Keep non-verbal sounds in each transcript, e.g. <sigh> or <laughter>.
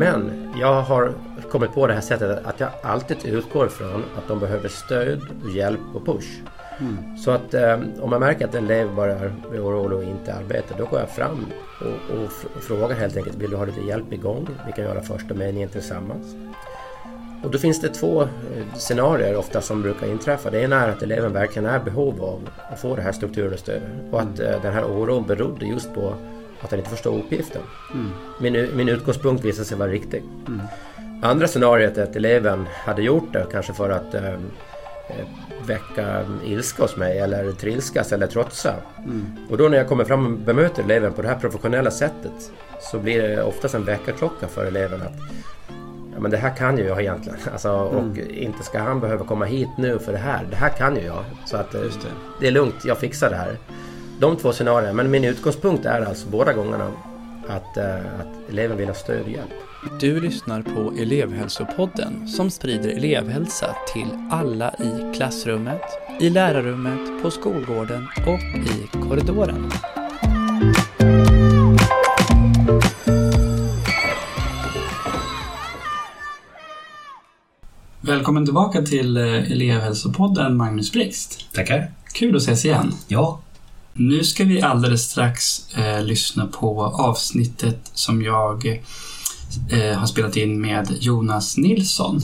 Men jag har kommit på det här sättet att jag alltid utgår från att de behöver stöd, hjälp och push. Mm. Så att eh, om man märker att en elev börjar bli orolig och inte arbetar, då går jag fram och, och, och, frågar helt enkelt, vill du ha lite hjälp igång? Vi kan göra första meningen tillsammans. Och då finns det två eh, scenarier ofta som brukar inträffa. Det ena är att eleven verkligen är i behov av att få det här strukturen och stödet och att mm. den här oron berodde just på att han inte förstår uppgiften. Mm. Min, min utgångspunkt visade sig vara riktig. Mm. Andra scenariet är att eleven hade gjort det kanske för att eh, väcka ilska hos mig eller trilskas eller trotsa. Mm. Och då när jag kommer fram och bemöter eleven på det här professionella sättet så blir det oftast en väckarklocka för eleven att ja, men det här kan ju jag egentligen. <laughs> Alltså, mm. Och inte ska han behöva komma hit nu för det här. Det här kan ju jag. Så att det. det. är lugnt, jag fixar det här. De två scenarierna. Men min utgångspunkt är alltså båda gångerna att, uh, att eleven vill ha stöd och hjälp. Du lyssnar på elevhälsopodden som sprider elevhälsa till alla i klassrummet, i lärarrummet, på skolgården och i korridoren. Välkommen tillbaka till eh, elevhälsopodden Magnus Blixt. Tackar. Kul att ses igen. Ja. Nu ska vi alldeles strax eh, lyssna på avsnittet som jag eh, har spelat in med Jonas Nilsson.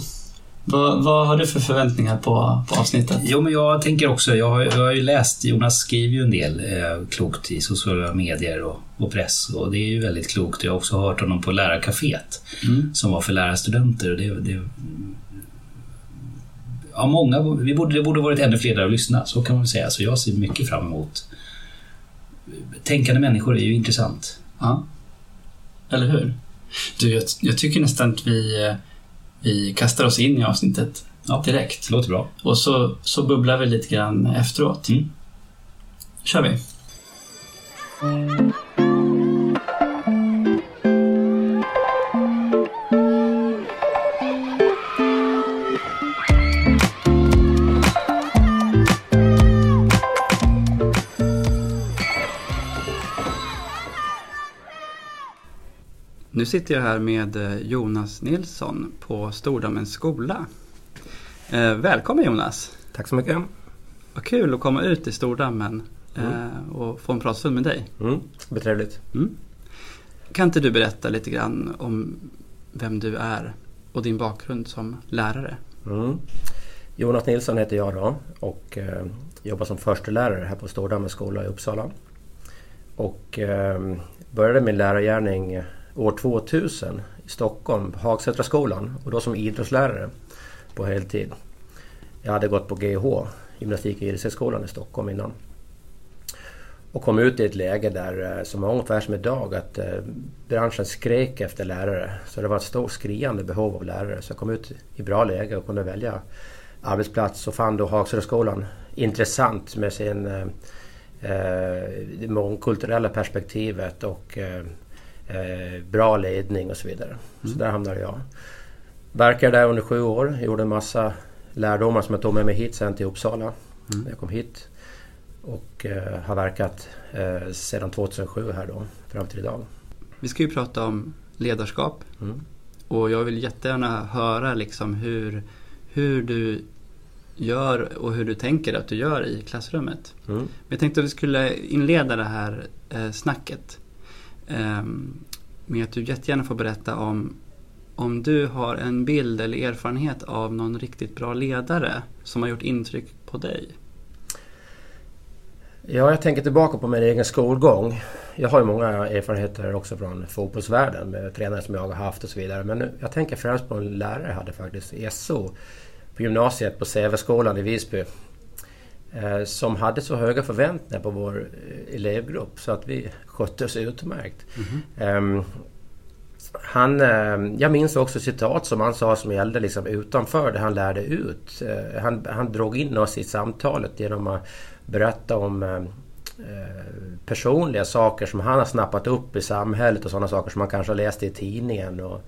Vad, vad, har du för förväntningar på, på avsnittet? Jo, men jag tänker också, jag har, jag har ju läst, Jonas skriver ju en del eh, klokt i sociala medier och, och, press och det är ju väldigt klokt. Jag har också hört honom på lärarkaféet mm. som var för lärarstudenter. Och det, det, ja, många, vi borde, det borde varit ännu fler där att lyssna, så kan man säga. Så jag ser mycket fram emot Tänkande människor är ju intressant. Ja. Eller hur? Du, jag, jag tycker nästan att vi, vi kastar oss in i avsnittet ja, direkt. Låter bra. Och så, så bubblar vi lite grann efteråt. Mm. kör vi. Nu sitter jag här med eh, Jonas Nilsson på Stordammens skola. Eh, välkommen Jonas! Tack så mycket! Vad kul att komma ut i Stordammen mm. eh, och få en pratstund med dig. Mm, det blir trevligt. Mm. Kan inte du berätta lite grann om vem du är och din bakgrund som lärare? Mm. Jonas Nilsson heter jag då och eh, jobbar som förstelärare här på Stordammens skola i Uppsala. Och eh, började min lärargärning år 2000 i Stockholm, på Hagsätraskolan och då som idrottslärare på heltid. Jag hade gått på GH, Gymnastik och idrottshögskolan i Stockholm innan. Och kom ut i ett läge där, eh, som var ungefär som idag, att eh, branschen skrek efter lärare. Så det var ett stort skriande behov av lärare. Så jag kom ut i bra läge och kunde välja arbetsplats och fann då Hagsätraskolan intressant med sin eh, eh, det mångkulturella perspektivet och eh, eh, bra ledning och så vidare. Mm. Så där hamnade jag. Verkade där under sju år, gjorde en massa lärdomar som jag tog med mig hit sen till Uppsala. Mm. När jag kom hit. Och eh, har verkat eh, sedan 2007 här då, fram till idag. Vi ska ju prata om ledarskap. Mm. Och jag vill jättegärna höra liksom hur, hur du gör och hur du tänker att du gör i klassrummet. Mm. Men jag tänkte att vi skulle inleda det här eh, snacket men med att du jättegärna får berätta om om du har en bild eller erfarenhet av någon riktigt bra ledare som har gjort intryck på dig? Ja, jag tänker tillbaka på min egen skolgång. Jag har ju många erfarenheter också från fotbollsvärlden med tränare som jag har haft och så vidare. Men jag tänker främst på en lärare jag hade faktiskt, SO, på gymnasiet på Säveskolan i Visby. Eh, som hade så höga förväntningar på vår eh, elevgrupp så att vi skötte oss utmärkt. Mm. Han, ehm, jag minns också citat som han sa som gällde liksom utanför det han lärde ut. Eh, han, han drog in oss i samtalet genom att berätta om personliga saker som han har snappat upp i samhället och sådana saker som man kanske har läst i tidningen. Och,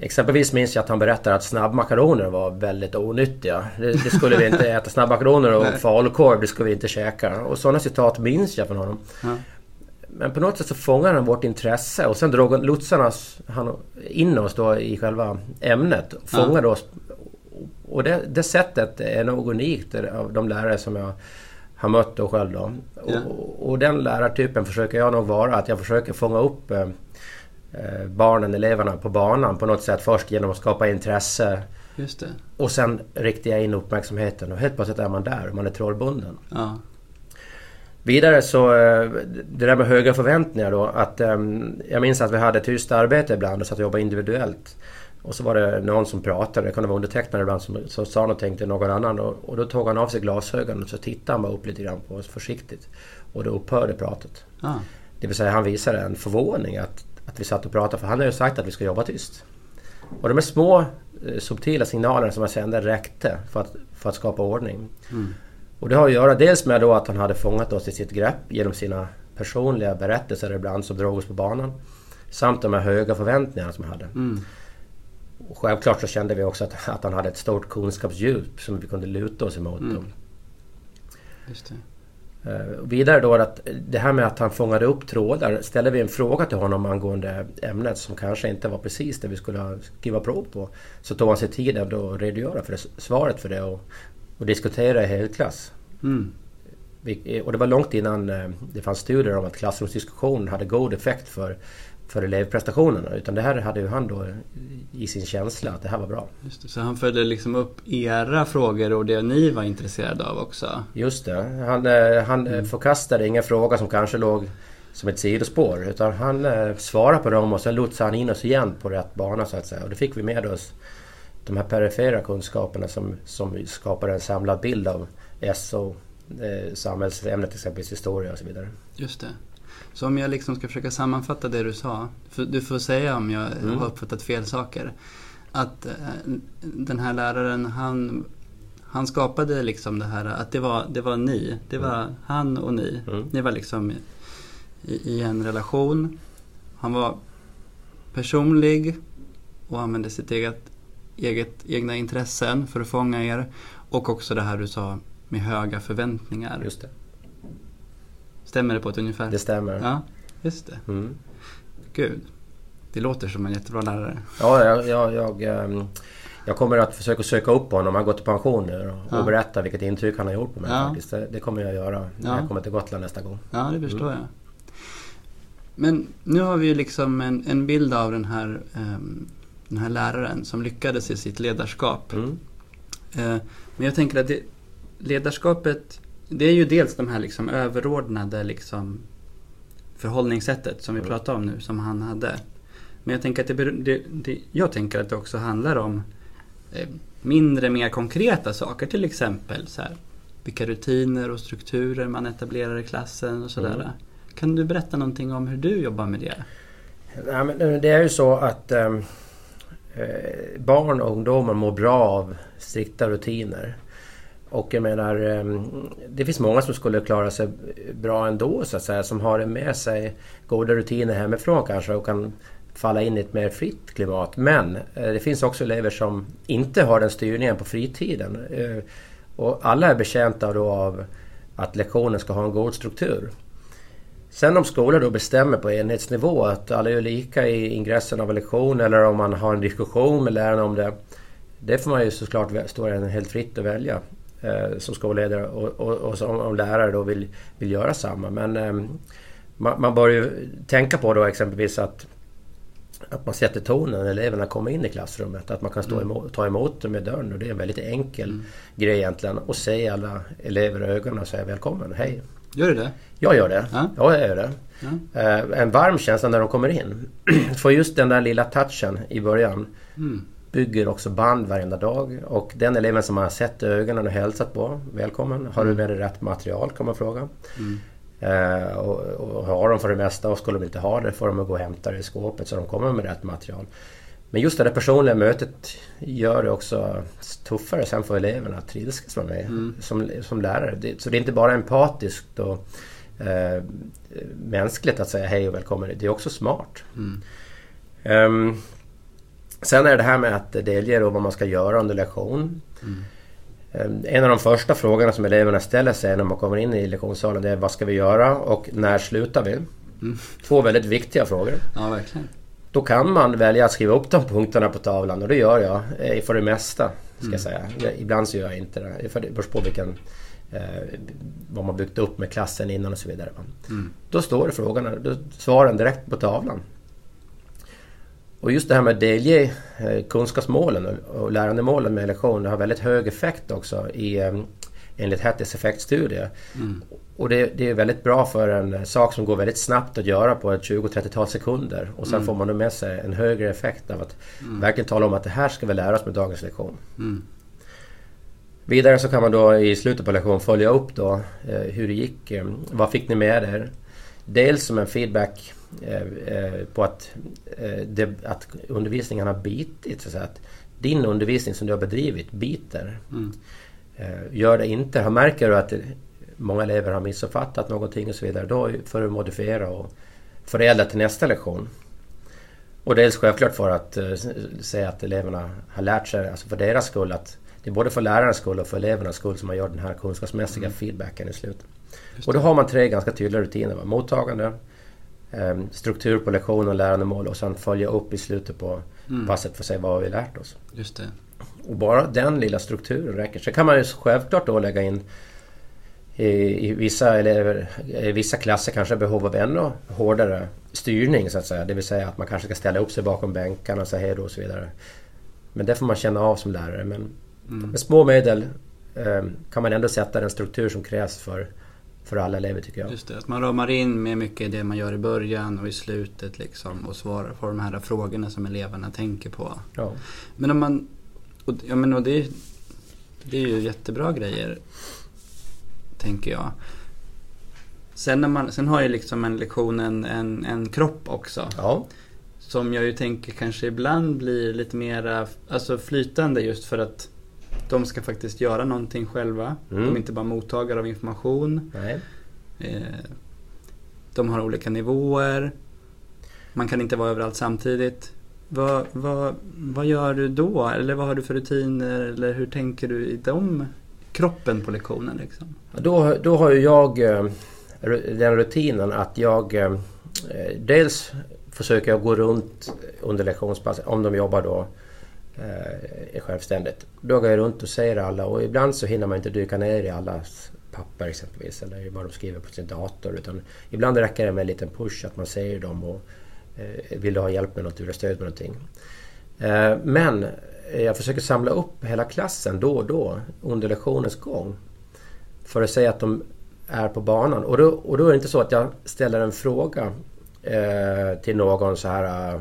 Exempelvis minns jag att han berättade att snabbmakaroner var väldigt onyttiga. Det, det skulle vi inte äta. Snabbmakaroner och <laughs> falukorv, det skulle vi inte käka. Och sådana citat minns jag från honom. Ja. men på något sätt så fångade han vårt intresse och sen drog lotsarna han in oss då i själva ämnet. Fångade ja. oss. Och det, det sättet är nog unikt av de lärare som jag har mött då själv då. Ja. Och, och, den lärartypen försöker jag nog vara. Att jag försöker fånga upp eh, barnen, eleverna på banan på något sätt. Först genom att skapa intresse. Och sen riktar jag in uppmärksamheten och helt plötsligt är man där och man är trollbunden. Ja. Vidare så, eh, det där med höga förväntningar då. Att, um, jag minns att vi hade tyst arbete ibland och satt och jobbade individuellt. Och så var det någon som pratade, det kunde vara undertecknare ibland, som, som sa någonting till någon annan. Och, och då tog han av sig glasögonen och så tittade han bara upp lite grann på oss försiktigt. Och då upphörde pratet. Ah. Det vill säga han visade en förvåning att, att vi satt och pratade. För han hade ju sagt att vi ska jobba tyst. Och de här små eh, subtila signalerna som jag sände räckte för att, för att skapa ordning. Mm. Och det har att göra dels med då att han hade fångat oss i sitt grepp genom sina personliga berättelser ibland som drog oss på banan. Samt de här höga förväntningarna som han hade. Mm. Och självklart så kände vi också att, att han hade ett stort kunskapsdjup som vi kunde luta oss emot. Mm. Uh, vidare då att det här med att han fångade upp trådar. Ställde vi en fråga till honom angående ämnet som kanske inte var precis det vi skulle skriva prov på. Så tog han sig tid att redogöra för det, svaret för det och, och diskutera i helklass. Mm. Och det var långt innan eh, det fanns studier om att klassrumsdiskussion hade god effekt för för elevprestationerna. Utan det här hade ju han då i sin känsla att det här var bra. Just det, så han följde liksom upp era frågor och det ni var intresserade av också? Just det. Han, eh, han mm. förkastade inga frågor som kanske låg som ett sidospår. Utan han eh, svarade på dem och sen lotsade han in oss igen på rätt bana så att säga. Och då fick vi med oss de här perifera kunskaperna som, som skapar en samlad bild av SO, eh, samhällsämnet, exempelvis historia och så vidare. Just det. Så om jag liksom ska försöka sammanfatta det du sa. Du får säga om jag mm. har uppfattat fel saker. Att eh, den här läraren, han, han skapade liksom det här att det var, det var ni. Det var mm. han och ni. Mm. Ni var liksom i, i, en relation. Han var personlig och använde sitt eget, eget egna intressen för att fånga er. Och också det här du sa med höga förväntningar. Just det. Stämmer det på ett ungefär? Det stämmer. Ja, just det. Mm. Gud. Det låter som en jättebra lärare. Ja, jag, jag, jag, ehm, jag kommer att försöka söka upp honom. Han går till pension nu och, ja. berätta vilket intryck han har gjort på mig. Ja. Faktiskt. Det, det, kommer jag göra när ja. jag kommer till Gotland nästa gång. Ja, det förstår mm. jag. Men nu har vi ju liksom en, en bild av den här, um, den här läraren som lyckades i sitt ledarskap. Mm. Uh, men jag tänker att det, ledarskapet det är ju dels de här liksom överordnade liksom förhållningssättet som vi mm. pratar om nu, som han hade. Men jag tänker att det, det, det jag tänker att det också handlar om eh, mindre, mer konkreta saker. Till exempel så här, vilka rutiner och strukturer man etablerar i klassen och sådär. Mm. Kan du berätta någonting om hur du jobbar med det? Ja, men det är ju så att eh, barn och ungdomar mår bra av strikta rutiner. Och jag menar, ehm, det finns många som skulle klara sig bra ändå så att säga. Som har med sig goda rutiner hemifrån kanske och kan falla in i ett mer fritt klimat. Men eh, det finns också elever som inte har den styrningen på fritiden. Eh, och alla är betjänta då av att lektionen ska ha en god struktur. Sen om skolor då bestämmer på enhetsnivå att alla är lika i ingressen av en lektion eller om man har en diskussion med lärarna om det. Det får man ju såklart stå helt fritt att välja som skolledare och, och, och som om lärare då vill, vill göra samma. Men eh, man, man bör ju tänka på då exempelvis att att man sätter tonen när eleverna kommer in i klassrummet. Att man kan stå mm. emot, ta emot dem i dörren. Och det är en väldigt enkel mm. grej egentligen. Och se alla elever i ögonen och säga välkommen, hej. Gör du det? Jag gör det. Ja, ja jag gör det. Ja. Eh, en varm känsla när de kommer in. <clears throat> Får just den där lilla touchen i början. Mm bygger också band varenda dag. Och den eleven som man har sett i ögonen och hälsat på, välkommen. Har du mm. med dig rätt material? kan man fråga. Mm. Eh, och, och, har de för det mesta och skulle de inte ha det får de gå och hämta det i skåpet så de kommer med rätt material. Men just det där personliga mötet gör det också tuffare sen för eleverna att trilskas med mig mm. som, som lärare. Det, så det är inte bara empatiskt och eh, mänskligt att säga hej och välkommen. Det är också smart. Mm. Um, Sen är det här med att delge då vad man ska göra under lektion. Mm. En av de första frågorna som eleverna ställer sig när man kommer in i lektionssalen det är vad ska vi göra och när slutar vi? Mm. Två väldigt viktiga frågor. Ja, verkligen. Då kan man välja att skriva upp de punkterna på tavlan och det gör jag eh, för det mesta. Ska jag säga. Ibland så gör jag inte det. Det beror på vilken, eh, vad man byggt upp med klassen innan och så vidare. Mm. Då står det frågorna, då svarar den direkt på tavlan. Och just det här med att delge eh, kunskapsmålen och lärandemålen med lektioner har väldigt hög effekt också i, eh, enligt Hatties effektstudie. Mm. Och det, det, är väldigt bra för en sak som går väldigt snabbt att göra på ett 20-30-tal sekunder. Och sen mm. får man med sig en högre effekt av att mm. verkligen tala om att det här ska vi lära oss med dagens lektion. Mm. Vidare så kan man då i slutet på lektionen följa upp då eh, hur det gick. Eh, vad fick ni med er? Dels som en feedback eh, eh på att, eh, det, att undervisningen har bitit. Så att din undervisning som du har bedrivit biter. Mm. Gör det inte. Märker du att många elever har missuppfattat någonting och så vidare. Då får du modifiera och förädla till nästa lektion. Och dels självklart för att säga att eleverna har lärt sig, alltså för deras skull, att det är både för lärarnas skull och för elevernas skull som man gör den här kunskapsmässiga mm. feedbacken i slutet. Och då har man tre ganska tydliga rutiner. Va? Mottagande, eh, struktur på lektionen, lärandemål och sen följa upp i slutet på mm. passet för att se vad vi lärt oss. Just det. Och bara den lilla strukturen räcker. Sen kan man ju självklart då lägga in i, i vissa, elever, i vissa klasser kanske behov av ännu hårdare styrning så att säga. Det vill säga att man kanske ska ställa upp sig bakom bänkarna och säga hej då och så vidare. Men det får man känna av som lärare. Men mm. med små medel eh, kan man ändå sätta den struktur som krävs för, för alla elever tycker jag. Just det, att man ramar in med mycket det man gör i början och i slutet liksom och svarar på de här frågorna som eleverna tänker på. Ja. Men om man... Och, ja, men, och det, det är ju jättebra grejer tänker jag. Sen, när man, sen har ju liksom en lektion en, en, en kropp också. Ja. Som jag ju tänker kanske ibland blir lite mera alltså flytande just för att de ska faktiskt göra någonting själva. Mm. De är inte bara mottagare av information. Nej. Eh, de har olika nivåer. Man kan inte vara överallt samtidigt. Vad, vad, vad gör du då? Eller vad har du för rutiner? Eller hur tänker du i de kroppen på lektionen? Liksom? Då, då har ju jag eh, den rutinen att jag eh, dels försöker jag gå runt under lektionspass om de jobbar då Eh, är självständigt. Då går jag runt och ser alla och ibland så hinner man inte dyka ner i allas papper exempelvis eller vad de skriver på sin dator. Utan ibland räcker det med en liten push att man ser dem och eh, vill du ha hjälp med något, vill du ha stöd med någonting. Eh, men jag försöker samla upp hela klassen då och då under lektionens gång. För att säga att de är på banan. Och då, och då är det inte så att jag ställer en fråga eh, till någon så här eh,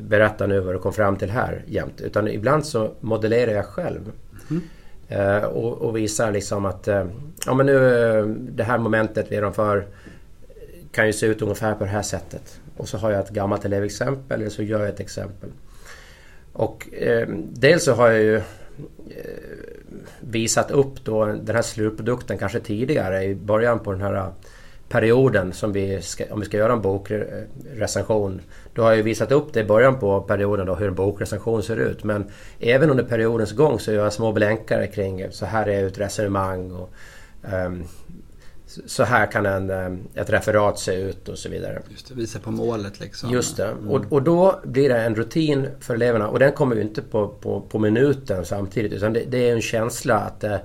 berätta nu vad du kom fram till här jämt. Utan ibland så modellerar jag själv. Mm. Eh, och, och, visar liksom att eh, ja, men nu, eh, det här momentet vi för kan ju se ut ungefär på det här sättet. Och så har jag ett gammalt elevexempel eller så gör jag ett exempel. Och eh, dels så har jag ju visat upp då den här slutprodukten kanske tidigare i början på den här perioden som vi ska, om vi ska göra en bokrecension. Då har jag visat upp det i början på perioden då hur en bokrecension ser ut. Men även under periodens gång så gör jag små blänkare kring så här är ett resonemang och um, så här kan en, ehm, ett referat se ut och så vidare. Just det, visa på målet liksom. Just det. Mm. Och, och då blir det en rutin för eleverna och den kommer ju inte på, på, på minuten samtidigt utan det, det är en känsla att eh,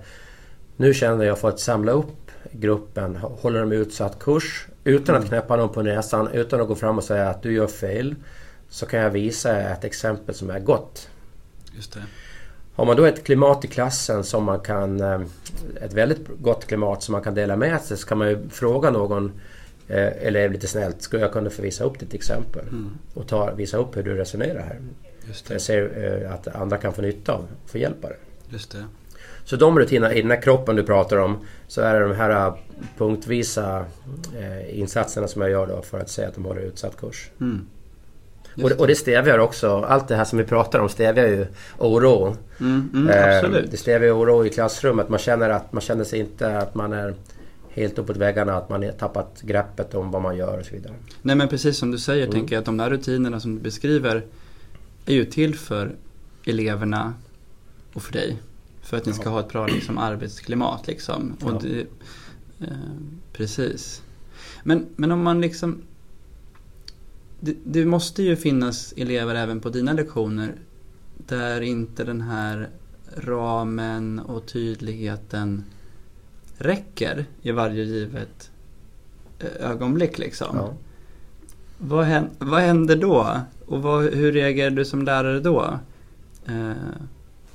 nu känner jag för att samla upp gruppen håller de utsatt kurs utan att mm. knäppa någon på näsan, utan att gå fram och säga att du gör fel. Så kan jag visa ett exempel som är gott. Just det. Har man då ett klimat i klassen som man kan... Eh, ett väldigt gott klimat som man kan dela med sig så kan man ju fråga någon eh, elev lite snällt, skulle jag kunna få visa upp ditt exempel? Mm. Och ta, visa upp hur du resonerar här. Just det. Jag ser eh, att andra kan få nytta av, få hjälp av det. Just det. Så de rutinerna i den här kroppen du pratar om så är det de här äh, punktvisa eh, insatserna som jag gör då för att säga att de håller utsatt kurs. Mm. Och, och, det stävjar också, allt det här som vi pratar om stävjar ju oro. Mm, mm, eh, det stävjar oro i klassrummet. Man känner, att, man känner sig inte att man är helt uppåt väggarna, att man har tappat greppet om vad man gör och så vidare. Nej men precis som du säger mm. tänker jag att de där rutinerna som du beskriver är ju till för eleverna och för dig. För att ni ska ha ett bra liksom, arbetsklimat. Liksom. Och det, eh, precis. Men, men om man liksom det, det måste ju finnas elever även på dina lektioner där inte den här ramen och tydligheten räcker i varje givet eh, ögonblick liksom. Ja. Vad, händer, vad händer då? Och vad, hur reagerar du som lärare då? Eh,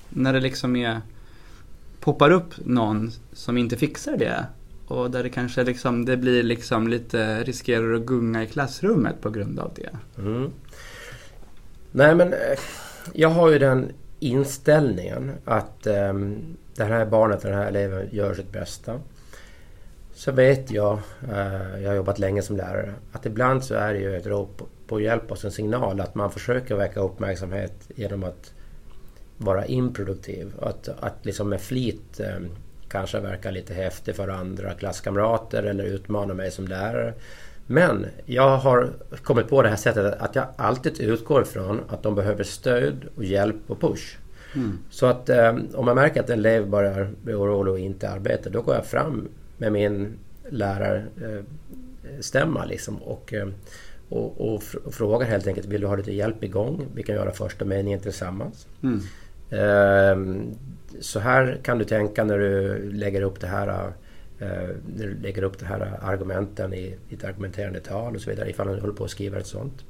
när det liksom är, poppar upp någon som inte fixar det och där det kanske liksom, det blir liksom lite, riskerar att gunga i klassrummet på grund av det. Mm. Nej men eh, jag har ju den inställningen att um, det här barnet, den här eleven gör sitt bästa. Så vet jag, uh, jag har jobbat länge som lärare, att ibland så är det ju ett rop på hjälp och en signal att man försöker väcka uppmärksamhet genom att vara improduktiv. Att, att liksom med flit eh, kanske verka lite häftig för andra klasskamrater eller utmana mig som lärare. Men jag har kommit på det här sättet att jag alltid utgår ifrån att de behöver stöd och hjälp och push. Mm. Så att eh, om jag märker att en elev börjar bli orolig och inte arbetar, då går jag fram med min lärarstämma eh, liksom och, eh, och, och, och, frågar helt enkelt, vill du ha lite hjälp igång? Vi kan göra första meningen tillsammans. Mm. Eh, så här kan du tänka när du lägger upp det här när du lägger upp de här argumenten i ditt argumenterande tal och så vidare ifall du håller på att skriva ett sånt.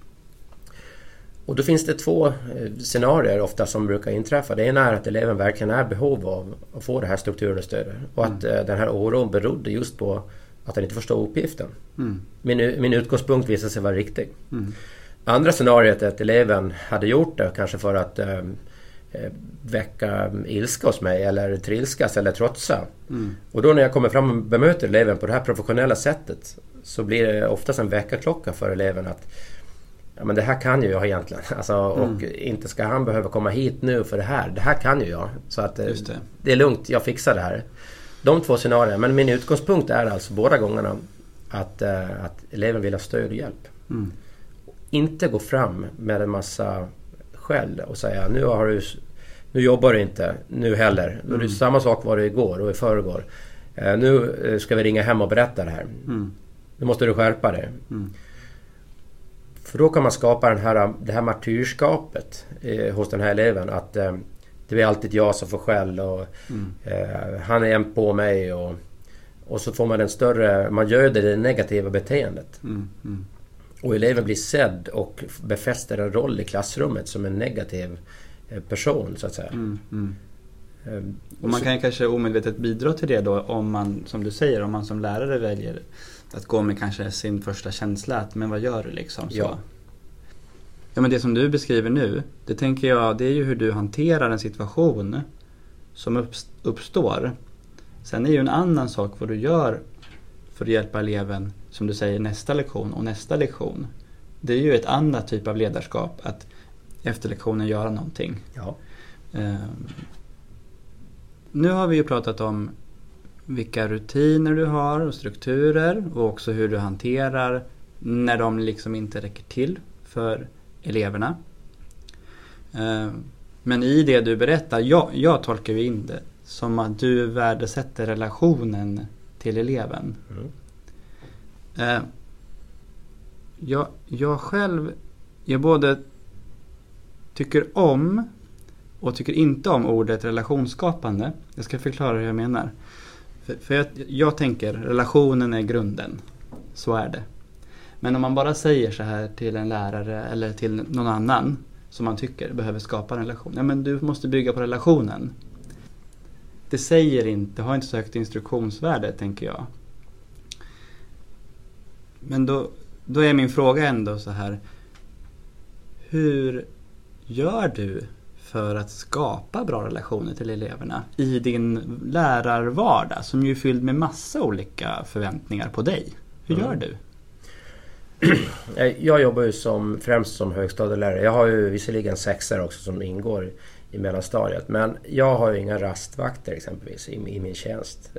Och då finns det två scenarier ofta som brukar inträffa. Det ena är att eleven verkligen är i behov av att få det här strukturunderstödet och att mm. den här oron berodde just på att han inte förstod uppgiften. Mm. Min, min utgångspunkt visade sig vara riktig. Mm. Andra scenariet är att eleven hade gjort det kanske för att eh, väcka ilska hos mig eller trilskas eller trotsa. Mm. Och då när jag kommer fram och bemöter eleven på det här professionella sättet så blir det oftast en väckarklocka för eleven att Ja men det här kan ju jag egentligen. <laughs> Alltså, och mm. inte ska han behöva komma hit nu för det här. Det här kan ju jag. Så att det. det. är lugnt, jag fixar det här. De två scenarierna. Men min utgångspunkt är alltså båda gångerna att, uh, att eleven vill ha stöd och hjälp. Mm. Inte gå fram med en massa skäll och säga nu har du nu jobbar du inte nu heller. Mm. Det samma sak var det igår och i förrgår. Uh, nu eh, ska vi ringa hem och berätta det här. Mm. Nu måste du skärpa dig. Mm. För då kan man skapa den här, det här martyrskapet eh, hos den här eleven. Att eh, det är alltid jag som får skäll och mm. eh, han är en på mig. Och, och så får man en större... Man göder det negativa beteendet. Mm. Och eleven blir sedd och befäster en roll i klassrummet som en negativ eh, person så att säga. Mm, mm. Ehm, och man kan kanske omedvetet bidra till det då om man, som du säger, om man som lärare väljer att gå med kanske sin första känsla att men vad gör du liksom? Så. Ja. ja men det som du beskriver nu, det tänker jag, det är ju hur du hanterar en situation som uppstår. Sen är ju en annan sak vad du gör för att hjälpa eleven, som du säger, nästa lektion och nästa lektion. Det är ju ett annat typ av ledarskap, att efter lektionen göra någonting. Ja. Um, nu har vi ju pratat om vilka rutiner du har och strukturer och också hur du hanterar när de liksom inte räcker till för eleverna. Eh, men i det du berättar, jag, jag tolkar ju in det som att du värdesätter relationen till eleven. Mm. Eh, jag, jag själv, jag både tycker om och tycker inte om ordet relationsskapande. Jag ska förklara hur jag menar. För, för jag, jag tänker, relationen är grunden. Så är det. Men om man bara säger så här till en lärare eller till någon annan som man tycker behöver skapa en relation. Ja men du måste bygga på relationen. Det säger inte, har inte så högt instruktionsvärde tänker jag. Men då, då är min fråga ändå så här. Hur gör du för att skapa bra relationer till eleverna i din lärarvardag som ju är fylld med massa olika förväntningar på dig? Hur gör mm. du? <clears throat> Jag jobbar ju som, främst som högstadielärare. Jag har ju visserligen sexor också som ingår i mellanstadiet. Men jag har ju inga rastvakter exempelvis i, i min tjänst.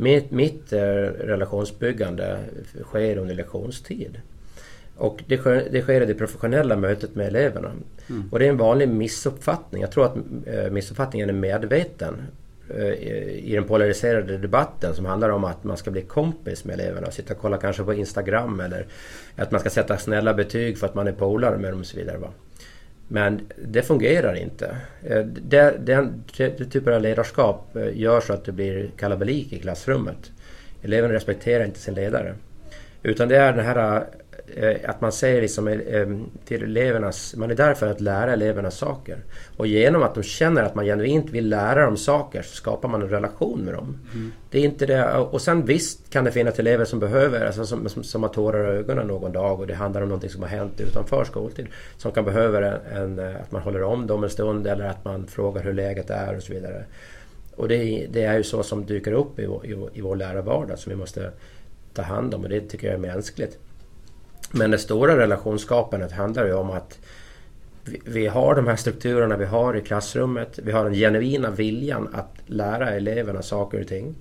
Eh, mitt, mitt eh, relationsbyggande sker under lektionstid. Och det sker, det sker i det professionella mötet med eleverna. Mm. Och det är en vanlig missuppfattning. Jag tror att eh, missuppfattningen är medveten i den polariserade debatten som handlar om att man ska bli kompis med eleverna och sitta och kolla kanske på Instagram eller att man ska sätta snälla betyg för att man är polare med dem och så vidare. Va? Men det fungerar inte. Eh, den, den, den typen av ledarskap eh, gör så att det blir kalabalik i klassrummet. Eleverna respekterar inte sin ledare. Utan det är den här att man säger liksom eh, till elevernas, man är där för att lära eleverna saker. Och genom att de känner att man genuint vill lära dem saker så skapar man en relation med dem. Mm. Det är inte det, och sen visst kan det finnas elever som behöver, alltså som, som, som har tårar i ögonen någon dag och det handlar om någonting som har hänt utanför skoltid. Som kan behöva en, en, eh, att man håller om dem en stund eller att man frågar hur läget är och så vidare. Och det, det är ju så som dyker upp i, i, i vår lärarvardag som vi måste ta hand om och det tycker jag är mänskligt. Men det stora relationsskapandet handlar ju om att vi har de här strukturerna vi har i klassrummet. Vi har den genuina viljan att lära eleverna saker och ting.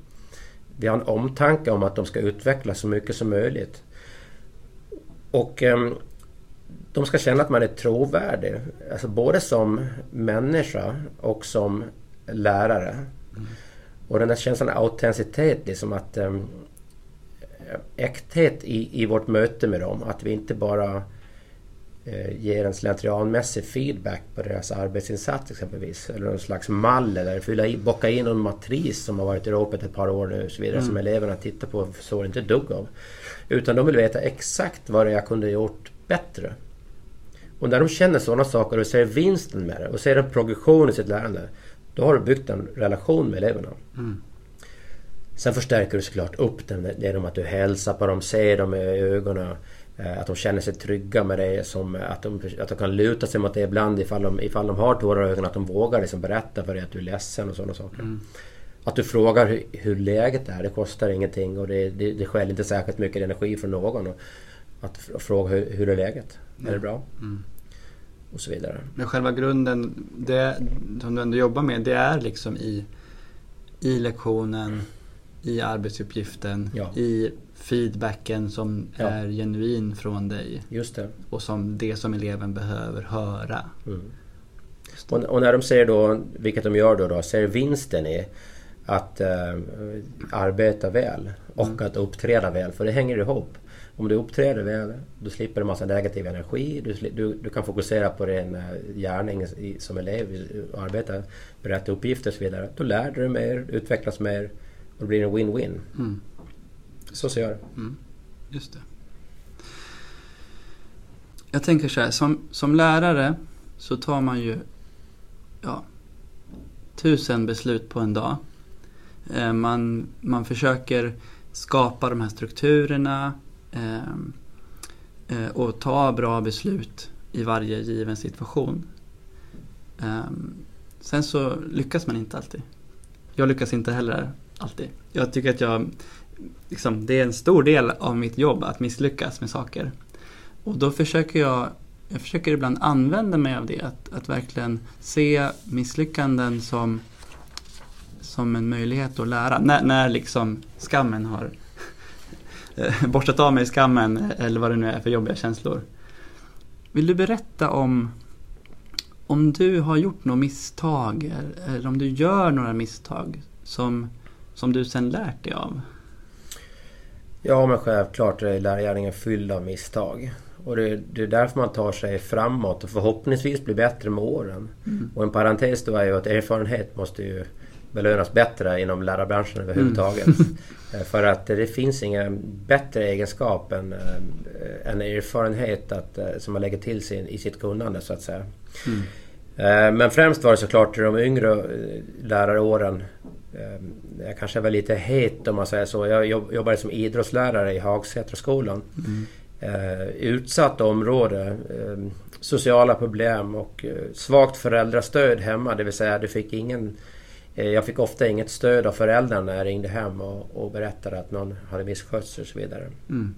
Vi har en omtanke om att de ska utvecklas så mycket som möjligt. Och um, de ska känna att man är trovärdig. Alltså både som människa och som lärare. Mm. Och den där känslan av autenticitet, liksom att um, äkthet i, i vårt möte med dem. Att vi inte bara eh, ger en slentrianmässig feedback på deras arbetsinsats exempelvis. Eller någon slags mall eller fylla i, bocka in någon matris som har varit i ropet ett par år nu och så vidare. Mm. Som eleverna tittar på och förstår inte dugg av. Utan de vill veta exakt vad det jag kunde gjort bättre. Och när de känner sådana saker och ser vinsten med det och ser en progression i sitt lärande. Då har du byggt en relation med eleverna. Mm. Sen förstärker du såklart upp den genom att du hälsar på dem, ser dem i ögonen. Eh, att de känner sig trygga med dig. Som att, de, att de kan luta sig mot dig ibland ifall de, ifall de har tårar i ögonen. Att de vågar liksom berätta för dig att du är ledsen och sådana saker. Mm. Att du frågar hur, hur, läget är. Det kostar ingenting och det, det, det skäl inte särskilt mycket energi från någon. Och att fråga hur, hur är läget? Mm. Är det bra? Mm. Och så vidare. Men själva grunden, det som du ändå jobbar med, det är liksom i, i lektionen i arbetsuppgiften, ja. i feedbacken som ja. är genuin från dig. Just det. Och som det som eleven behöver höra. Mm. Och, och, när de säger då, vilket de gör då, då ser vinsten i att äh, arbeta väl och mm. att uppträda väl, för det hänger ihop. Om du uppträder väl, du slipper en massa negativ energi, du, du, du kan fokusera på din äh, gärning som elev, arbeta, berätta uppgifter och så vidare. Då lär du dig mer, utvecklas mer och det blir en win-win. Mm. Så ser jag det. Mm. Just det. Jag tänker så här, som, som lärare så tar man ju ja, tusen beslut på en dag. Eh, man, man försöker skapa de här strukturerna eh, eh, och ta bra beslut i varje given situation. Eh, sen så lyckas man inte alltid. Jag lyckas inte heller alltid. Jag tycker att jag, liksom, det är en stor del av mitt jobb att misslyckas med saker. Och då försöker jag, jag försöker ibland använda mig av det, att, att verkligen se misslyckanden som, som en möjlighet att lära. När, när liksom skammen har <laughs> borstat av mig skammen eller vad det nu är för jobbiga känslor. Vill du berätta om om du har gjort några misstag eller om du gör några misstag som som du sen lärt dig av? Ja men självklart är lärargärningen fylld av misstag. Och det, det, är därför man tar sig framåt och förhoppningsvis blir bättre med åren. Mm. Och en parentes då är ju att erfarenhet måste ju belönas bättre inom lärarbranschen överhuvudtaget. Mm. <laughs> Eh, för att det finns ingen bättre egenskap än, äh, än erfarenhet att, äh, som man lägger till sin, i sitt kunnande så att säga. Mm. Men främst var det såklart de yngre läraråren jag kanske var lite het om man säger så. Jag jobbade som idrottslärare i Hagsätraskolan. Mm. Eh, utsatt område, ehm, sociala problem och eh, svagt föräldrastöd hemma. Det vill säga, du fick ingen, eh, jag fick ofta inget stöd av föräldrarna när jag ringde hem och, och berättade att någon hade misskött sig och så vidare. Mm.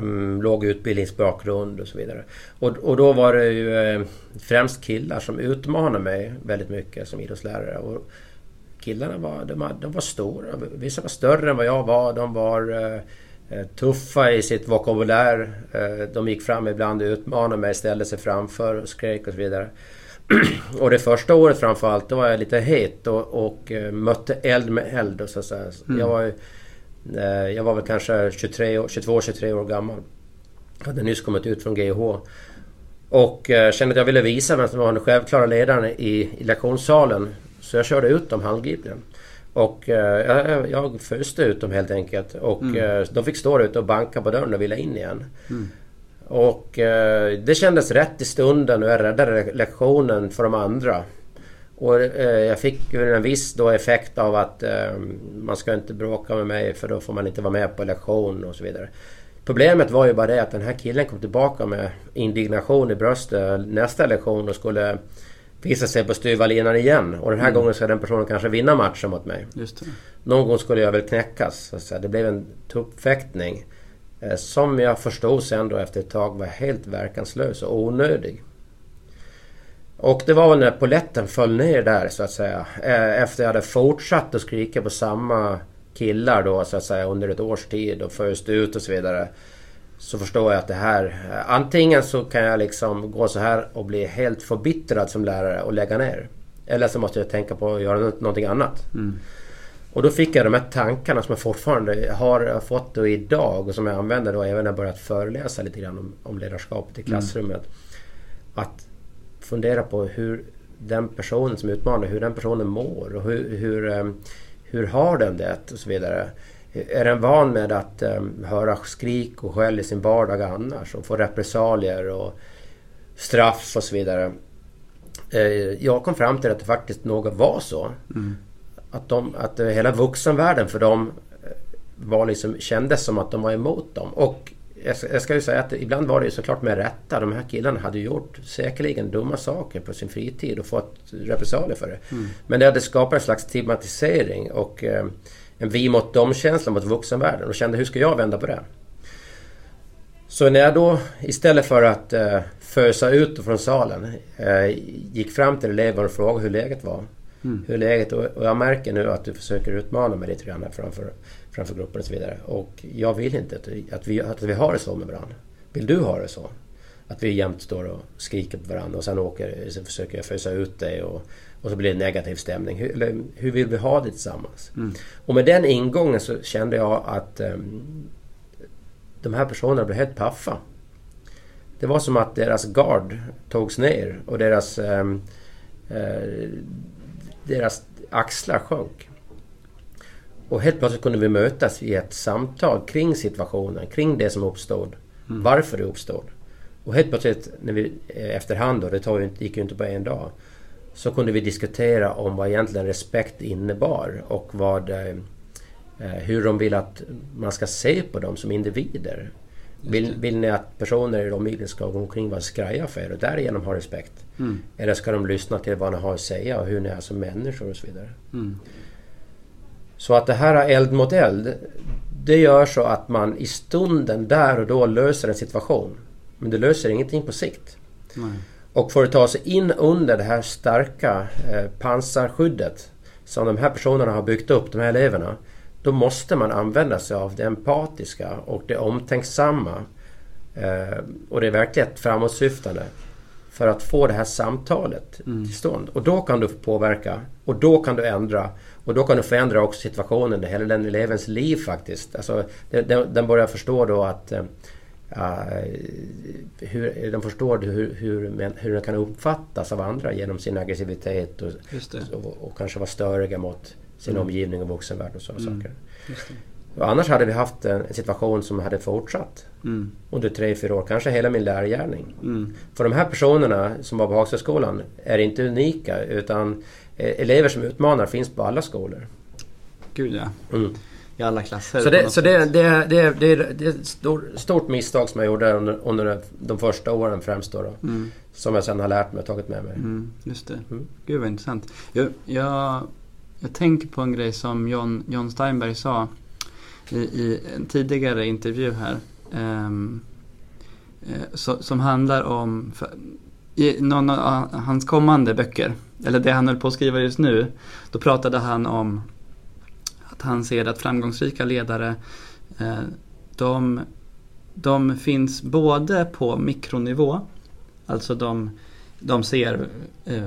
Um, låg utbildningsbakgrund och så vidare. Och, och då var det ju uh, främst killar som utmanade mig väldigt mycket som idrottslärare. Och, killarna var, de, de var stora. Vissa var större än vad jag var. De var eh, eh, tuffa i sitt vokabulär. Eh, de gick fram ibland, utmanade mig, ställde sig framför och skrek och så vidare. <clears throat> och det första året framförallt, då var jag lite het och, och uh, mötte eld med eld. Och så, så mm. Jag, var, uh, jag var väl kanske 22-23 år gammal. Jag hade nyss kommit ut från GH. Och uh, kände att jag ville visa vem som var den självklara ledaren i, i lektionssalen. Så jag körde ut dem handgripligen. Och jag, jag föste ut dem helt enkelt. Och mm. de fick stå där ute och banka på dörren och ville in igen. Mm. Och eh, det kändes rätt i stunden och jag räddade lektionen för de andra. Och eh, jag fick en viss då effekt av att eh, man ska inte bråka med mig för då får man inte vara med på lektion och så vidare. Problemet var ju bara det att den här killen kom tillbaka med indignation i bröstet nästa lektion och skulle visa sig på styva linan igen. Och den här mm. gången ska den personen kanske vinna matchen mot mig. Någon gång skulle jag väl knäckas. Så det blev en tuppfäktning. Eh, som jag förstod sen då efter ett tag var helt verkanslös och onödig. Och det var väl när poletten föll ner där så att säga. Eh, efter jag hade fortsatt att skrika på samma killar då så att säga under ett års tid och föst ut och så vidare. Så förstår jag att det här... Eh, antingen så kan jag liksom gå så här och bli helt förbittrad som lärare och lägga ner. Eller så måste jag tänka på att göra någonting annat. Mm. Och då fick jag de här tankarna som jag fortfarande har fått då idag och som jag använder då även när jag börjat föreläsa lite grann om, om ledarskapet i mm. klassrummet. Mm. Att fundera på hur den personen som utmanar, hur den personen mår och hur, hur, eh, hur har den det och så vidare. Är den van med att um, höra skrik och skäll i sin vardag annars och få repressalier och straff och så vidare. Uh, jag kom fram till att det faktiskt nog var så. Mm att, de, att hela vuxenvärlden för dem eh, var liksom, kändes som att de var emot dem. Och jag ska ju säga att ibland var det ju såklart med rätta. De här killarna hade gjort säkerligen dumma saker på sin fritid och fått repressalier för det. Mm. Men det hade skapat en slags stigmatisering och eh, en vi mot dem-känsla mot vuxenvärlden och kände hur ska jag vända på det? Så när jag då istället för att eh, fösa ut från salen eh, gick fram till eleven och frågade hur läget var Mm. Hur läget? Och jag märker nu att du försöker utmana mig lite grann framför, framför gruppen och så vidare. Och jag vill inte att, att, vi, att vi har det så med varandra. Vill du ha det så? Att vi jämt står och skriker på varandra och sen, åker, sen försöker jag fösa ut dig och, och så blir det negativ stämning. Hur, eller, hur vill vi ha det tillsammans? Mm. Och med den ingången så kände jag att um, de här personerna blev helt paffa. Det var som att deras gard togs ner och deras um, uh, deras axlar sjönk. Och helt plötsligt kunde vi mötas i ett samtal kring situationen, kring det som uppstod. Mm. Varför det uppstod. Och helt plötsligt när vi eh, efterhand, och det tog gick ju inte på en dag, så kunde vi diskutera om vad egentligen respekt innebar och vad, eh, eh hur de vill att man ska se på dem som individer. Vill, vill ni att personer i omgivningen ska gå omkring och vara skraja för er och därigenom ha respekt? Mm. Eller ska de lyssna till vad ni har att säga och hur ni är som människor och så vidare. Mm. Så att det här eld mot eld det gör så att man i stunden där och då löser en situation. Men det löser ingenting på sikt. Nej. Och för att ta sig in under det här starka eh, pansarskyddet som de här personerna har byggt upp, de här eleverna. Då måste man använda sig av det empatiska och det omtänksamma. Eh, och det verkligt framåtsyftande. För att få det här samtalet mm. till stånd. Och då kan du påverka och då kan du ändra. Och då kan du förändra också situationen, hela den elevens liv faktiskt. Alltså, den, den börjar förstå då att uh, hur, de förstår hur, hur, hur den kan uppfattas av andra genom sin aggressivitet och, och, och, kanske vara störiga mot sin mm. omgivning och vuxenvärld och sådana mm. saker. Och annars hade vi haft en, en situation som hade fortsatt mm. under tre, fyra år, kanske hela min lärargärning. Mm. För de här personerna som var på Hagstaskolan är inte unika utan eh, elever som utmanar finns på alla skolor. Gud ja. I alla klasser. Så det, så det, det, det, det, det är ett stort, stort misstag som jag gjorde under, under de första åren främst då. då mm. Som jag sen har lärt mig och tagit med mig. Mm, just det. Mm. Gud vad intressant. Jag, jag, jag tänker på en grej som John, John Steinberg sa i, i en tidigare intervju här. Um, så, som handlar om, för, i någon av hans kommande böcker, eller det han höll på att skriva just nu, då pratade han om att han ser att framgångsrika ledare, eh, de, de finns både på mikronivå, alltså de de ser eh,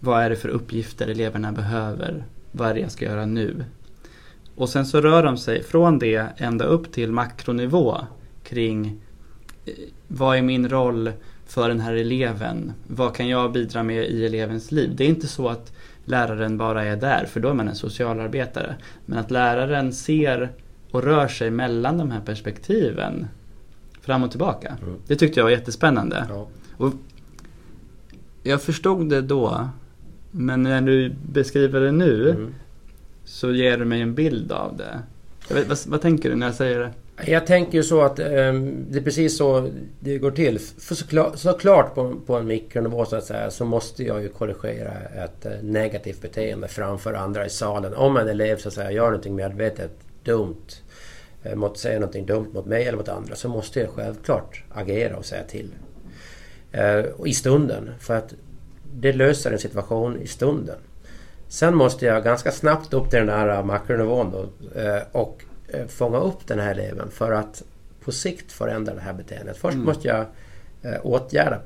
vad är det för uppgifter eleverna behöver, vad är det jag ska göra nu. Och sen så rör de sig från det ända upp till makronivå kring eh, vad är min roll för den här eleven? Vad kan jag bidra med i elevens liv? Det är inte så att läraren bara är där, för då är man en socialarbetare. Men att läraren ser och rör sig mellan de här perspektiven fram och tillbaka. Mm. Det tyckte jag var jättespännande. Ja. Och jag förstod det då, men när du beskriver det nu mm. så ger du mig en bild av det. Vet, vad, vad, tänker du när jag säger det? Jag tänker ju så att eh, det är precis så det går till. För såklart, såklart på, på en mikronivå så att säga så måste jag ju korrigera ett eh, negativt beteende framför andra i salen. Om en elev så att säga gör någonting medvetet dumt eh, mot, säger någonting dumt mot mig eller mot andra så måste jag självklart agera och säga till. Eh, I stunden. För att det löser en situation i stunden. Sen måste jag ganska snabbt upp till den här eh, makronivån då, eh, och fånga upp den här eleven för att på sikt förändra det här beteendet. Först mm. måste jag eh, åtgärda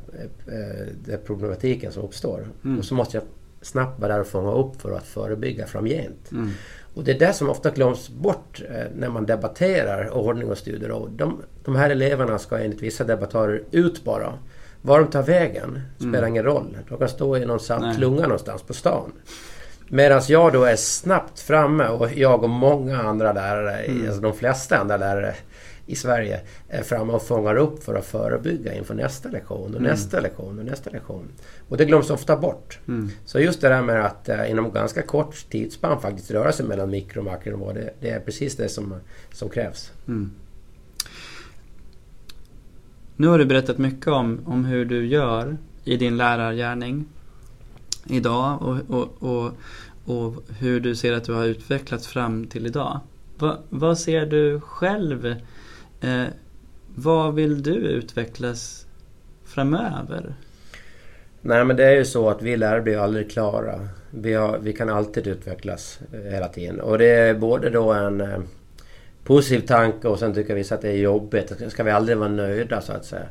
den problematiken som uppstår. Mm. Och så måste jag snabbt vara där och fånga upp för att förebygga framgent. Mm. Och det är det som ofta glöms bort när man debatterar ordning och studieråd. De, de här eleverna ska enligt vissa debattörer ut bara. Var de tar vägen spelar mm. ingen roll. De kan stå i någon klunga någonstans på stan. Medan jag då är snabbt framme och jag och många andra lärare, mm. alltså de flesta andra lärare i Sverige är framme och fångar upp för att förebygga inför nästa lektion och mm. nästa lektion och nästa lektion. Och det glöms ofta bort. Mm. Så just det där med att eh, inom ganska kort tidsspann faktiskt röra sig mellan mikro och makronivå, det, det är precis det som, som krävs. Mm. Nu har du berättat mycket om, om hur du gör i din lärargärning idag och, och, och, och hur du ser att du har utvecklats fram till idag. Va, vad ser du själv? Eh, vad vill du utvecklas framöver? Nej men det är ju så att vi lärare blir aldrig klara. Vi, har, vi kan alltid utvecklas eh, hela tiden. Och det är både då en eh, positiv tanke och sen tycker vissa att det är jobbigt. Ska vi aldrig vara nöjda så att säga.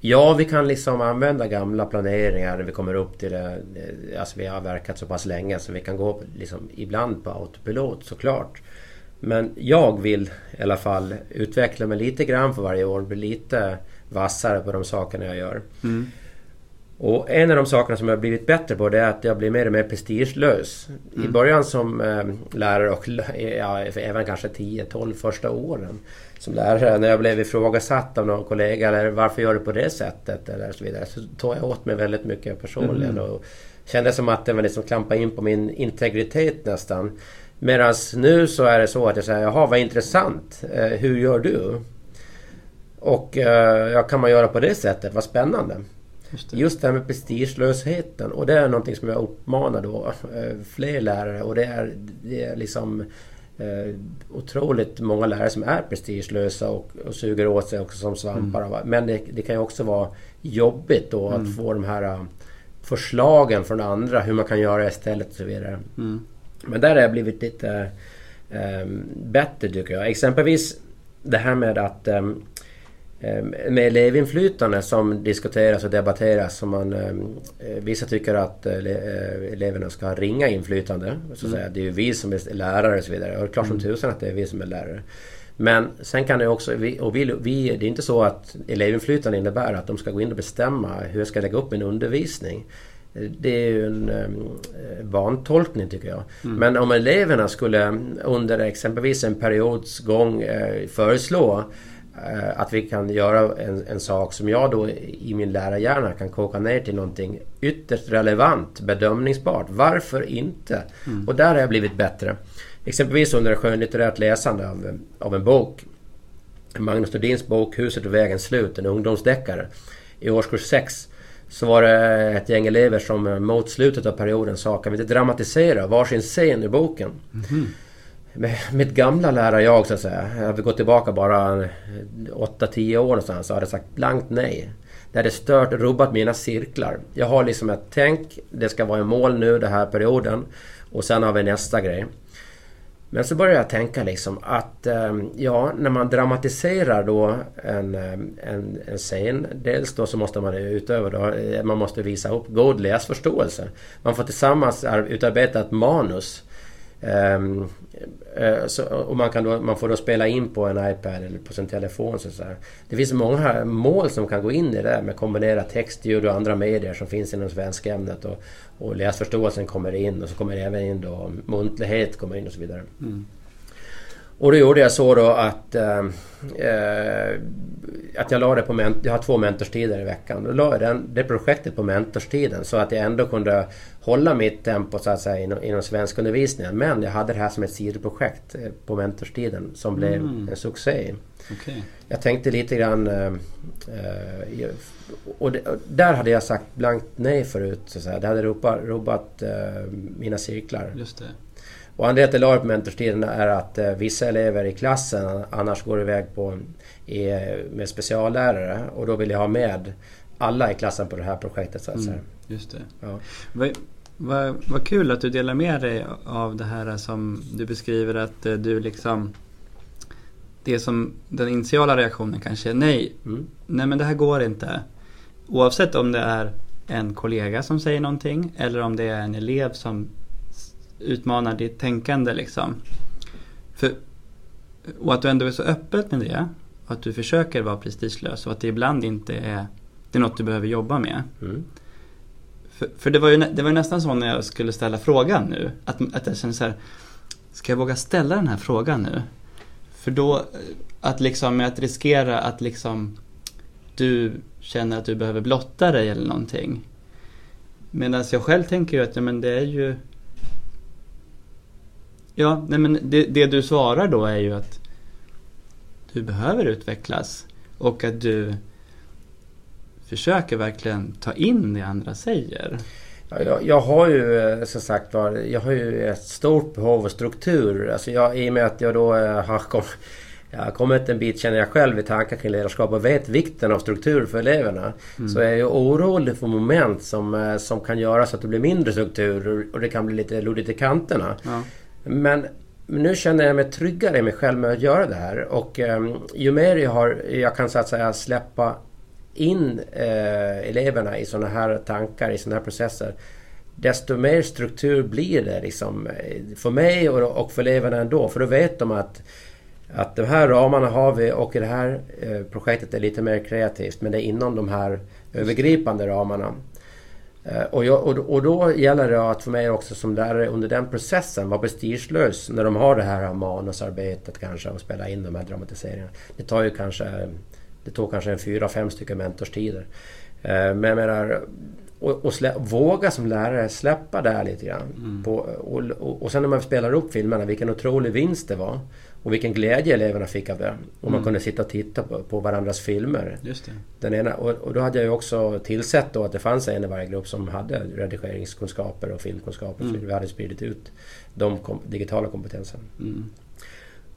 Ja, vi kan liksom använda gamla planeringar när vi kommer upp till det. Alltså vi har verkat så pass länge så vi kan gå liksom ibland på autopilot såklart. Men jag vill i alla fall utveckla mig lite grann för varje år. Bli lite vassare på de sakerna jag gör. Mm. Och en av de sakerna som jag har blivit bättre på det är att jag blir mer och mer prestigelös. Mm. I början som eh, lärare och ja, även kanske 10-12 första åren som lärare. När jag blev ifrågasatt av någon kollega eller varför gör du på det sättet eller så vidare. Så tog jag åt mig väldigt mycket personligen. Mm. Och kände som att det var liksom klampa in på min integritet nästan. Medan nu så är det så att jag säger jaha vad intressant. Eh, hur gör du? Och eh, ja, kan man göra på det sättet? Vad spännande. Just det. Just det här med prestigelösheten och det är någonting som jag uppmanar då eh, fler lärare och det är, det är liksom eh, otroligt många lärare som är prestigelösa och, och suger åt sig också som svampar. Mm. Men det, det, kan ju också vara jobbigt då mm. att få de här uh, förslagen från andra hur man kan göra istället och så vidare. Mm. Men där har jag blivit lite um, bättre tycker jag. Exempelvis det här med att Ehm, med elevinflytande som diskuteras och debatteras. Som man, ehm, eh, vissa tycker att eh, eh, eleverna ska ha ringa inflytande. Så att mm. Det är ju vi som är lärare och så vidare. Och det är klart som mm. tusan att det är vi som är lärare. Men sen kan det också, och vi, vi, det är inte så att elevinflytande innebär att de ska gå in och bestämma hur jag ska lägga upp min undervisning. Det är ju en um, vantolkning tycker jag. Mm. Men om eleverna skulle under exempelvis en periods gång föreslå att vi kan göra en, en, sak som jag då i min lärarhjärna kan koka ner till någonting ytterst relevant, bedömningsbart. Varför inte? Mm. Och där har jag blivit bättre. Exempelvis under skönlitterärt läsande av, av en bok. Magnus Nordins bok Huset och vägens slut, en ungdomsdeckare. I årskurs 6 så var det ett gäng elever som mot slutet av perioden sa kan vi inte dramatisera varsin scen i boken? Mm med mitt gamla lärarjag så att säga. Jag vill gå tillbaka bara 8-10 år någonstans så hade jag sagt blankt nej. Det hade stört och rubbat mina cirklar. Jag har liksom ett tänk, det ska vara i mål nu den här perioden. Och sen har vi nästa grej. Men så började jag tänka liksom att ehm, ja, när man dramatiserar då en, ehm, en, en scen. Dels då så måste man utöver då, eh, man måste visa upp god läsförståelse. Man får tillsammans utarbeta ett manus. Um, uh, så, och man, kan då, man får då spela in på en iPad eller på sin telefon. Så, så Det finns många mål som kan gå in i det med kombinera text, ljud och andra medier som finns inom svenskämnet. Och, och läsförståelsen kommer in och så kommer även in då muntlighet kommer in och så vidare. Mm. Och då gjorde jag så då att, äh, att jag la det på Jag har två mentorstider i veckan. Då la jag den, det projektet på mentorstiden så att jag ändå kunde hålla mitt tempo så att säga inom, inom svenskundervisningen. Men jag hade det här som ett sidoprojekt eh, på mentorstiden som blev mm. en succé. Okay. Jag tänkte lite grann... Äh, och, det, och, där hade jag sagt blankt nej förut. Så att säga. Det hade rubbat, rubbat mina cirklar. Just det. Och anledningen till att jag la på mentorstiden är att eh, vissa elever i klassen annars går iväg på, i, med speciallärare och då vill jag ha med alla i klassen på det här projektet så att säga. Mm, just det. Ja. Vad, vad, vad kul att du delar med dig av det här som du beskriver att eh, du liksom det som den initiala reaktionen kanske är nej. Mm. Nej men det här går inte. Oavsett om det är en kollega som säger någonting eller om det är en elev som utmanar ditt tänkande liksom. För, och att du ändå är så öppet med det. Och att du försöker vara prestigelös och att det ibland inte är, det är något du behöver jobba med. Mm. För, för, det, var ju, det var ju nästan så när jag skulle ställa frågan nu. Att, att jag kände så här, ska jag våga ställa den här frågan nu? För då, att liksom, att riskera att liksom du känner att du behöver blotta dig eller någonting. Medan jag själv tänker ju att ja, men det är ju Ja, nej men det, det du svarar då är ju att du behöver utvecklas och att du försöker verkligen ta in det andra säger. Ja, jag, jag, har ju eh, som sagt var, jag har ju ett stort behov av struktur. Alltså jag, I och med att jag då eh, har kommit, jag har kommit en bit känner jag själv i tankar kring ledarskap och vet vikten av struktur för eleverna. Mm. Så jag är orolig för moment som, eh, som kan göra så att det blir mindre struktur och det kan bli lite luddigt i kanterna. Ja. Men nu känner jag mig tryggare i mig själv med att göra det här. Och um, ju mer jag, har, jag kan så att säga släppa in eh, eleverna i sådana här tankar, i sådana här processer. Desto mer struktur blir det liksom eh, för mig och, och för eleverna ändå. För då vet de att att de här ramarna har vi och det här eh, projektet är lite mer kreativt men det är inom de här övergripande ramarna. Eh, och, jag, och, och, då gäller det att för mig också som lärare under den processen vara prestigelös när de har det här manusarbetet kanske och spela in de här dramatiseringarna. Det tar ju kanske det tog kanske en fyra, fem stycken mentorstider. Eh, men jag menar, och, och slä, våga som lärare släppa där lite grann. Mm. På, och, och, och sen när man spelar upp filmerna, vilken otrolig vinst det var. Och vilken glädje eleverna fick av det. Och man mm. kunde sitta och titta på, på varandras filmer. Den ena, och, och, då hade jag ju också tillsett då att det fanns en i varje grupp som hade redigeringskunskaper och filmkunskaper. Mm. Så vi hade spridit ut de kom, digitala kompetenserna. Mm.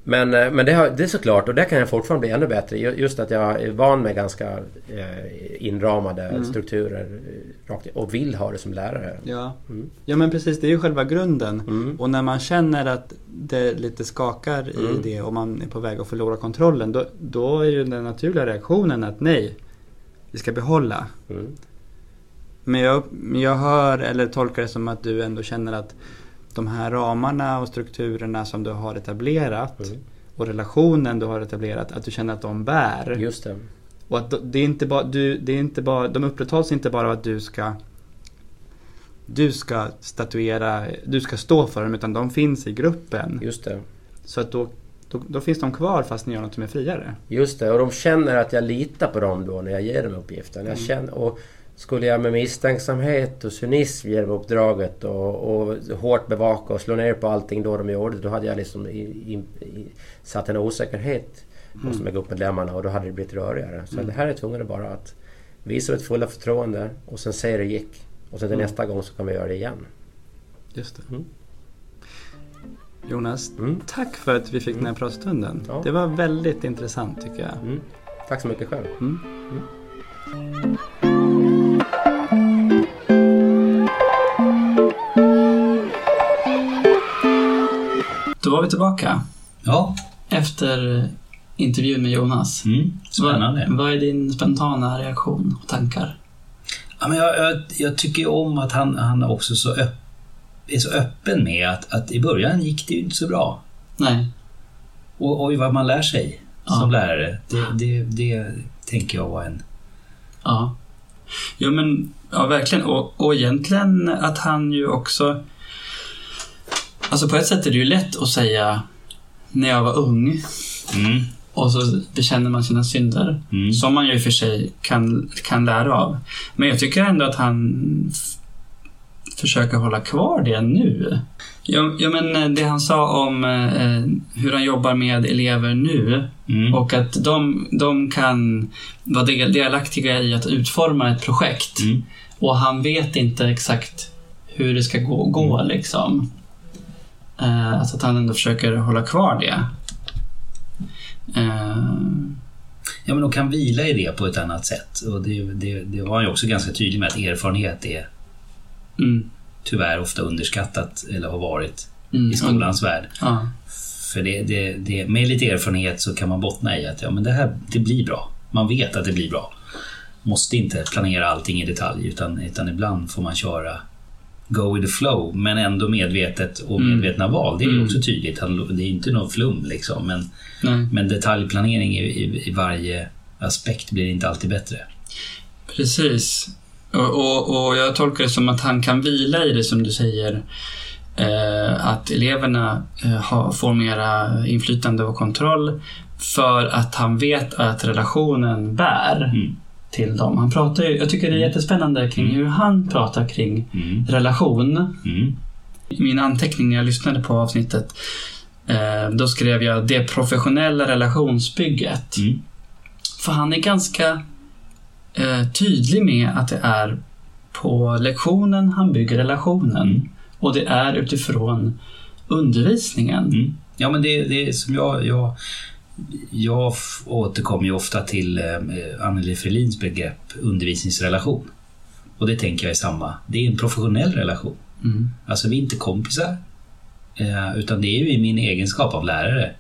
Men, eh, men det, har, det är såklart, och där kan jag fortfarande bli ännu bättre. Just att jag är van med ganska eh, inramade mm. strukturer eh, och vill ha det som lärare. Ja. Mm. ja men precis, det är ju själva grunden. Mm. Och när man känner att det lite skakar i mm. det och man är på väg att förlora kontrollen. Då, då är ju den naturliga reaktionen att nej, vi ska behålla. Mm. Men jag, jag hör eller tolkar det som att du ändå känner att de här ramarna och strukturerna som du har etablerat mm. och relationen du har etablerat, att du känner att de bär. Just det. Och att det är inte bara, du, det är inte bara, de upprätthålls inte bara av att du ska du ska statuera, du ska stå för dem utan de finns i gruppen. Just det. Så att då, då, då, finns de kvar fast ni gör något som är friare. Just det, och de känner att jag litar på dem då när jag ger dem uppgiften. Jag mm. känner, och skulle jag med misstänksamhet och cynism ge dem uppdraget och, och hårt bevaka och slå ner på allting då de gjorde, då hade jag liksom i, i, i, satt en osäkerhet hos mm. gruppmedlemmarna och då hade det blivit rörigare. Så mm. det här är tvungen bara att visa ett fulla förtroende och sen se hur det gick. Och sen till mm. nästa gång så kan vi göra det igen. Just det. Mm. Jonas, mm. tack för att vi fick den här mm. pratstunden. Ja. Det var väldigt intressant tycker jag. Mm. Tack så mycket själv. Då var vi tillbaka Ja, efter intervjun med Jonas. mm, spännande. Vad, vad är din spontana reaktion och tankar? Ja, men jag, jag, jag tycker om att han, han också så öpp, är så öppen med att, att i början gick det ju inte så bra. Nej. Och oj vad man lär sig Ja. som lärare. Det, det, det tänker jag var en... Ja. Jo men, ja verkligen. Och, och egentligen att han ju också... Alltså på ett sätt är det ju lätt att säga när jag var ung Mm, och så bekänner man sina synder. mm, Som man ju i och för sig kan, kan lära av. Men jag tycker ändå att han försöker hålla kvar det nu. Ja, ja, men eh, det han sa om eh, hur han jobbar med elever nu mm, och att de, de kan vara del- delaktiga i att utforma ett projekt. mm. Och han vet inte exakt hur det ska gå, gå liksom. Eh, alltså att han ändå försöker hålla kvar det. Eh, Ja, men de kan vila i det på ett annat sätt. Och det, det, det var han ju också ganska tydlig med att erfarenhet är mm, tyvärr ofta underskattat, eller har varit, mm, i skolans värld. Ja, För det, det, det, med lite erfarenhet så kan man bottna i att ja, men det här det blir bra. Man vet att det blir bra. Måste inte planera allting i detalj utan, utan ibland får man köra go with the flow men ändå medvetet och Mm. medvetna val. Det är Mm. också tydligt. Det är inte någon flum liksom men, nej. men detaljplanering i, i, i varje aspekt blir inte alltid bättre. Precis. Och, och, och jag tolkar det som att han kan vila i det som du säger. Eh, att eleverna eh, får mera inflytande och kontroll för att han vet att relationen bär Mm. Till dem. Han pratar ju, jag tycker det är jättespännande kring hur han pratar kring Mm. relation. Mm. I min anteckning när jag lyssnade på avsnittet eh, då skrev jag det professionella relationsbygget. Mm. För han är ganska eh, tydlig med att det är på lektionen han bygger relationen. Mm. Och det är utifrån undervisningen. Mm. Ja, men det, det är som jag... Jag, jag återkommer ju ofta till eh, Anneli Frelins begrepp undervisningsrelation. Och det tänker jag är samma. Det är en professionell relation. Mm. Alltså vi är inte kompisar. Eh, utan det är ju i min egenskap av lärare.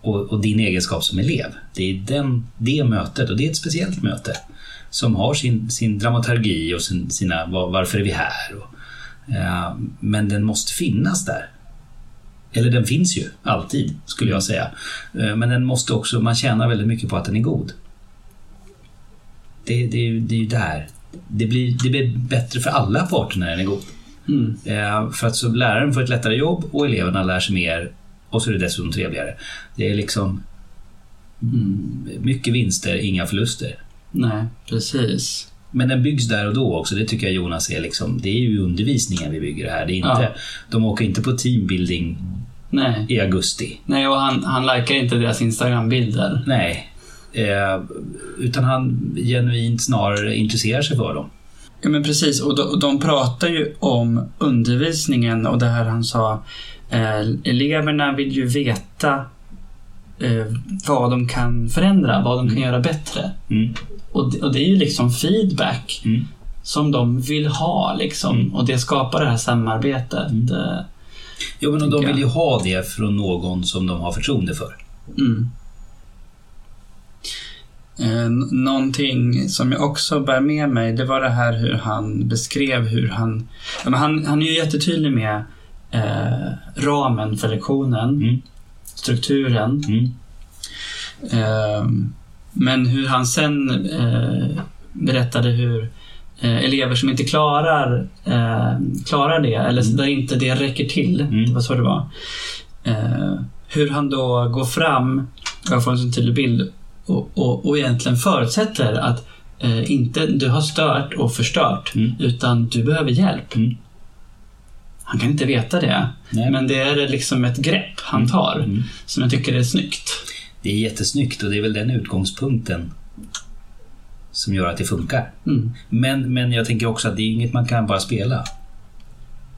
Och, och din egenskap som elev. Det är den, det mötet, och det är ett speciellt möte. Som har sin, sin dramaturgi och sin, sina var, varför är vi här? Och, eh, men den måste finnas där. Eller den finns ju alltid, skulle jag säga. Eh, Men den måste också, man tjänar väldigt mycket på att den är god. Det, det, det är ju där. Det blir, det blir bättre för alla parter när den är god. Mm. Eh, För att så läraren får ett lättare jobb och eleverna lär sig mer och så är det dessutom trevligare. Det är liksom mm, mycket vinster, inga förluster. Nej, precis. Men den byggs där och då också. Det tycker jag Jonas är liksom, det är ju undervisningen vi bygger här. Det är inte, Ja. De åker inte på teambuilding Nej. i augusti. Nej, och han, han likar inte deras Instagram-bilder. Nej. Eh, utan han genuint snarare intresserar sig för dem. Ja, men precis. Och de, och de pratar ju om undervisningen och det här han sa. Eh, eleverna vill ju veta eh, vad de kan förändra, vad de kan göra bättre. Mm. Och det, och det är ju liksom feedback Mm. som de vill ha liksom. Mm. Och det skapar det här samarbetet. Eh, Jo, men de vill ju ha det från någon som de har förtroende för. Mm. Eh, någonting som jag också bär med mig, det var det här hur han beskrev hur han... Ja, men han, han är ju jättetydlig med eh, ramen för lektionen, Mm. strukturen. Mm. Eh, men hur han sen eh, berättade hur eh, elever som inte klarar, eh, klarar det, eller Mm. där inte det räcker till, Mm. det var så det var. Eh, hur han då går fram, jag får en sån tydlig bild, och, och, och egentligen förutsätter att eh, inte du har stört och förstört, Mm. utan du behöver hjälp. Mm. Han kan inte veta det, Nej. men det är liksom ett grepp han tar Mm. som jag tycker är snyggt. Det är jättesnyggt och det är väl den utgångspunkten som gör att det funkar. Mm. Men, men jag tänker också att det är inget man kan bara spela.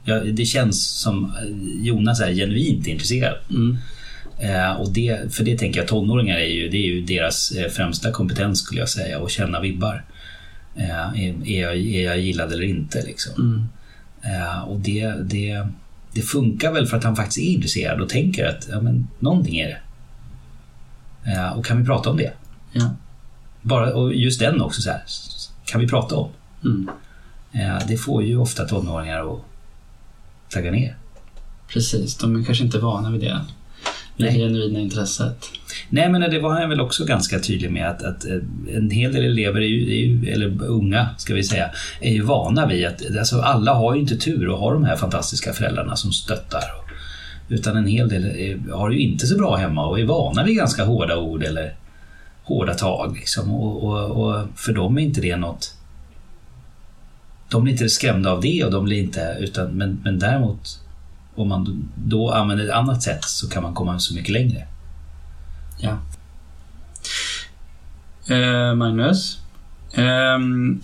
Ja, det känns som eh, Jonas är genuint intresserad. Mm. Eh, och det, för det tänker jag, tonåringar är ju, det är ju deras eh, främsta kompetens skulle jag säga, att känna vibbar. Eh, är, är, jag, är jag gillad eller inte liksom. Mm. Eh, och det, det, det funkar väl för att han faktiskt är intresserad och tänker att ja, men, någonting är det. Eh, och kan vi prata om det? Ja. Bara, och just den också, så här, kan vi prata om? Mm. Eh, det får ju ofta tonåringar att tagga ner. Precis, de är kanske inte vana vid det. Det Nej. genuina intresset. Nej, men det var han väl också ganska tydlig med att, att eh, en hel del elever, är ju, är ju, eller unga ska vi säga, är ju vana vid att alltså alla har ju inte tur att ha de här fantastiska föräldrarna som stöttar. Utan en hel del är, har ju inte så bra hemma och är vana vid ganska hårda ord eller hårda tag. Liksom. Och, och, och för dem är inte det något... De blir inte skrämda av det och de blir inte... Utan, men, men däremot om man då använder ett annat sätt så kan man komma så mycket längre. Ja. Eh, Magnus. ehm,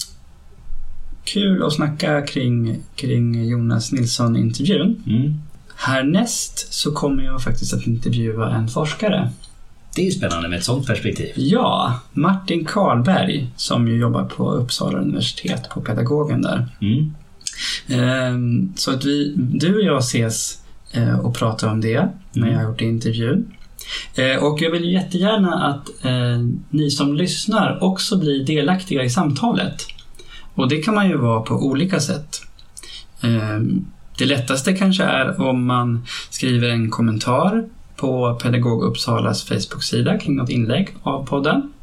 kul att snacka kring, kring Jonas Nilsson-intervjun. Mm. Härnäst så kommer jag faktiskt att intervjua en forskare. Det är ju spännande med ett sånt perspektiv. Ja, Martin Karlberg som ju jobbar på Uppsala universitet på pedagogen där. Mm. Ehm, Så att vi, du och jag ses eh, och pratar om det när jag har gjort intervjun. Eh, Och jag vill jättegärna att eh, ni som lyssnar också blir delaktiga i samtalet. Och det kan man ju vara på olika sätt. Ehm, Det lättaste kanske är om man skriver en kommentar på Pedagog Uppsalas Facebook-sida kring något inlägg av podden.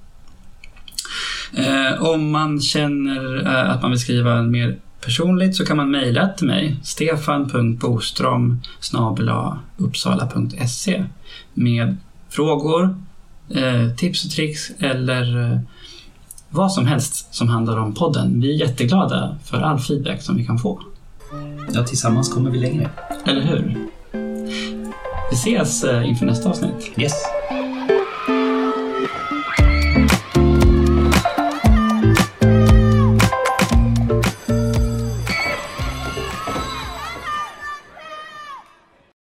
Eh, om man känner eh, att man vill skriva mer personligt så kan man mejla till mig, stefan.bostrom uppsala.se med frågor, eh, tips och tricks eller vad som helst som handlar om podden. Vi är jätteglada för all feedback som vi kan få. Ja, tillsammans kommer vi längre. Eller hur? Vi ses eh, inför nästa avsnitt. Yes.